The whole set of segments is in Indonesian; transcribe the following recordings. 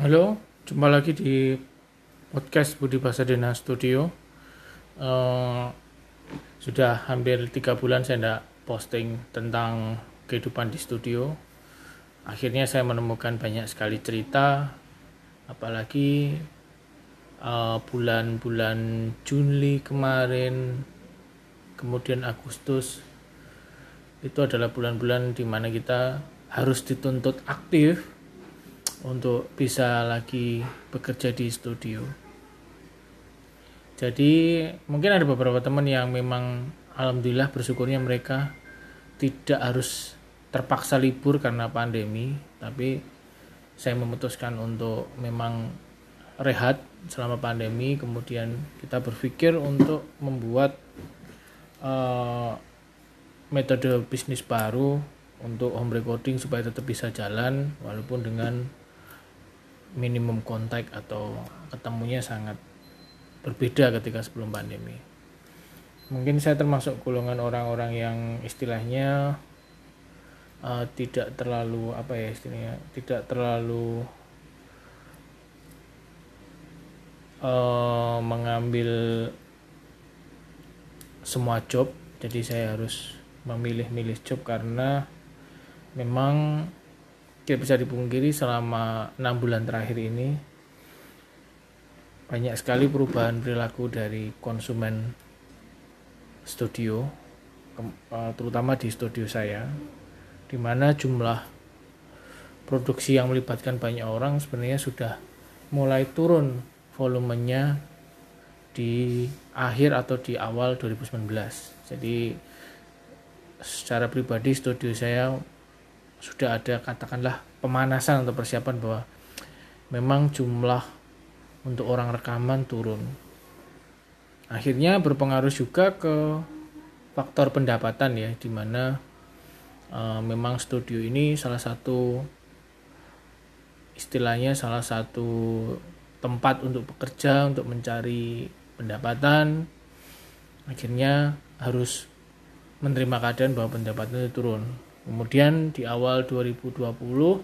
Halo, jumpa lagi di podcast Budi Pasadena Studio. Uh, sudah hampir tiga bulan saya tidak posting tentang kehidupan di studio. Akhirnya saya menemukan banyak sekali cerita, apalagi uh, bulan-bulan uh, Juli kemarin, kemudian Agustus, itu adalah bulan-bulan di mana kita harus dituntut aktif untuk bisa lagi bekerja di studio. Jadi mungkin ada beberapa teman yang memang alhamdulillah bersyukurnya mereka tidak harus terpaksa libur karena pandemi, tapi saya memutuskan untuk memang rehat selama pandemi, kemudian kita berpikir untuk membuat uh, metode bisnis baru untuk home recording supaya tetap bisa jalan walaupun dengan minimum kontak atau ketemunya sangat berbeda ketika sebelum pandemi. Mungkin saya termasuk golongan orang-orang yang istilahnya uh, tidak terlalu apa ya istilahnya tidak terlalu uh, mengambil semua job. Jadi saya harus memilih-milih job karena memang tidak bisa dipungkiri selama enam bulan terakhir ini banyak sekali perubahan perilaku dari konsumen studio eh, terutama di studio saya di mana jumlah produksi yang melibatkan banyak orang sebenarnya sudah mulai turun volumenya di akhir atau di awal 2019 jadi secara pribadi studio saya sudah ada katakanlah pemanasan atau persiapan bahwa memang jumlah untuk orang rekaman turun. Akhirnya berpengaruh juga ke faktor pendapatan ya, di mana uh, memang studio ini salah satu istilahnya salah satu tempat untuk bekerja untuk mencari pendapatan. Akhirnya harus menerima keadaan bahwa pendapatan itu turun Kemudian di awal 2020 uh,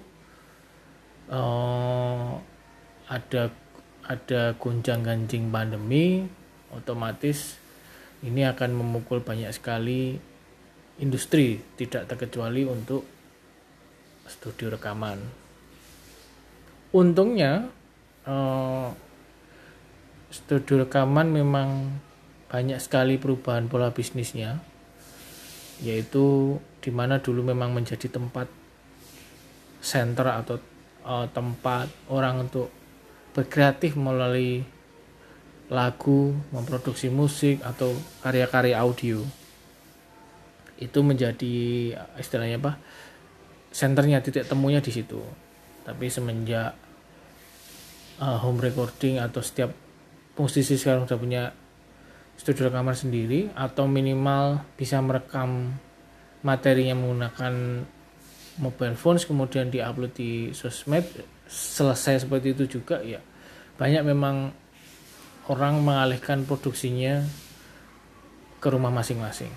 eh, ada ada gonjang-ganjing pandemi, otomatis ini akan memukul banyak sekali industri, tidak terkecuali untuk studio rekaman. Untungnya uh, studio rekaman memang banyak sekali perubahan pola bisnisnya yaitu di mana dulu memang menjadi tempat center atau uh, tempat orang untuk berkreatif melalui lagu, memproduksi musik atau karya-karya audio. Itu menjadi istilahnya apa? Senternya titik temunya di situ. Tapi semenjak uh, home recording atau setiap musisi sekarang sudah punya studio rekaman sendiri atau minimal bisa merekam materinya menggunakan mobile phones kemudian diupload di sosmed selesai seperti itu juga ya. Banyak memang orang mengalihkan produksinya ke rumah masing-masing.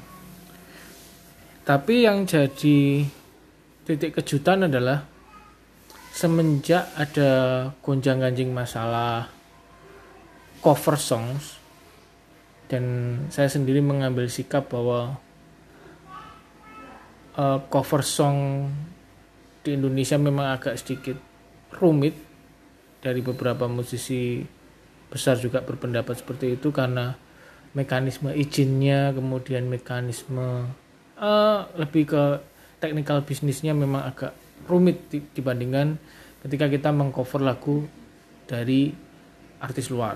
Tapi yang jadi titik kejutan adalah semenjak ada gonjang-ganjing masalah cover songs dan saya sendiri mengambil sikap bahwa uh, cover song di Indonesia memang agak sedikit rumit dari beberapa musisi besar juga berpendapat seperti itu karena mekanisme izinnya kemudian mekanisme uh, lebih ke teknikal bisnisnya memang agak rumit dibandingkan ketika kita mengcover lagu dari artis luar.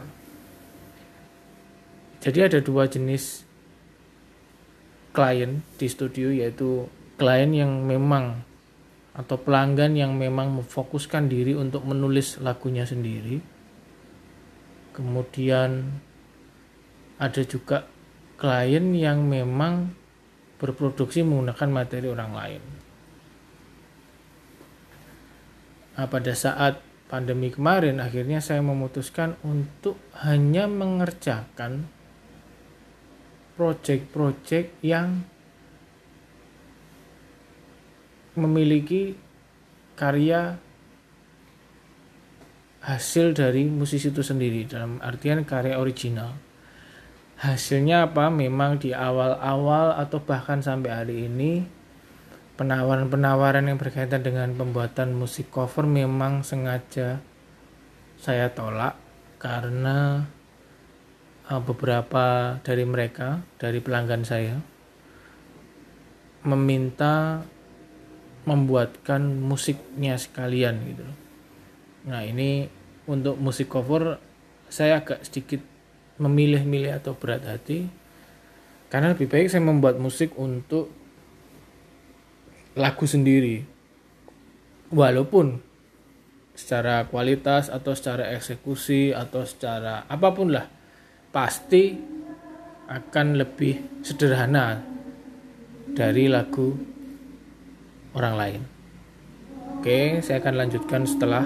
Jadi ada dua jenis klien di studio yaitu klien yang memang atau pelanggan yang memang memfokuskan diri untuk menulis lagunya sendiri. Kemudian ada juga klien yang memang berproduksi menggunakan materi orang lain. Nah, pada saat pandemi kemarin akhirnya saya memutuskan untuk hanya mengerjakan project-project yang memiliki karya hasil dari musisi itu sendiri dalam artian karya original. Hasilnya apa? Memang di awal-awal atau bahkan sampai hari ini penawaran-penawaran yang berkaitan dengan pembuatan musik cover memang sengaja saya tolak karena uh, beberapa dari mereka dari pelanggan saya meminta membuatkan musiknya sekalian gitu. Nah, ini untuk musik cover saya agak sedikit memilih-milih atau berat hati. Karena lebih baik saya membuat musik untuk lagu sendiri. Walaupun secara kualitas atau secara eksekusi atau secara apa pun lah pasti akan lebih sederhana dari lagu orang lain. Oke, saya akan lanjutkan setelah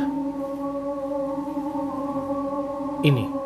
ini.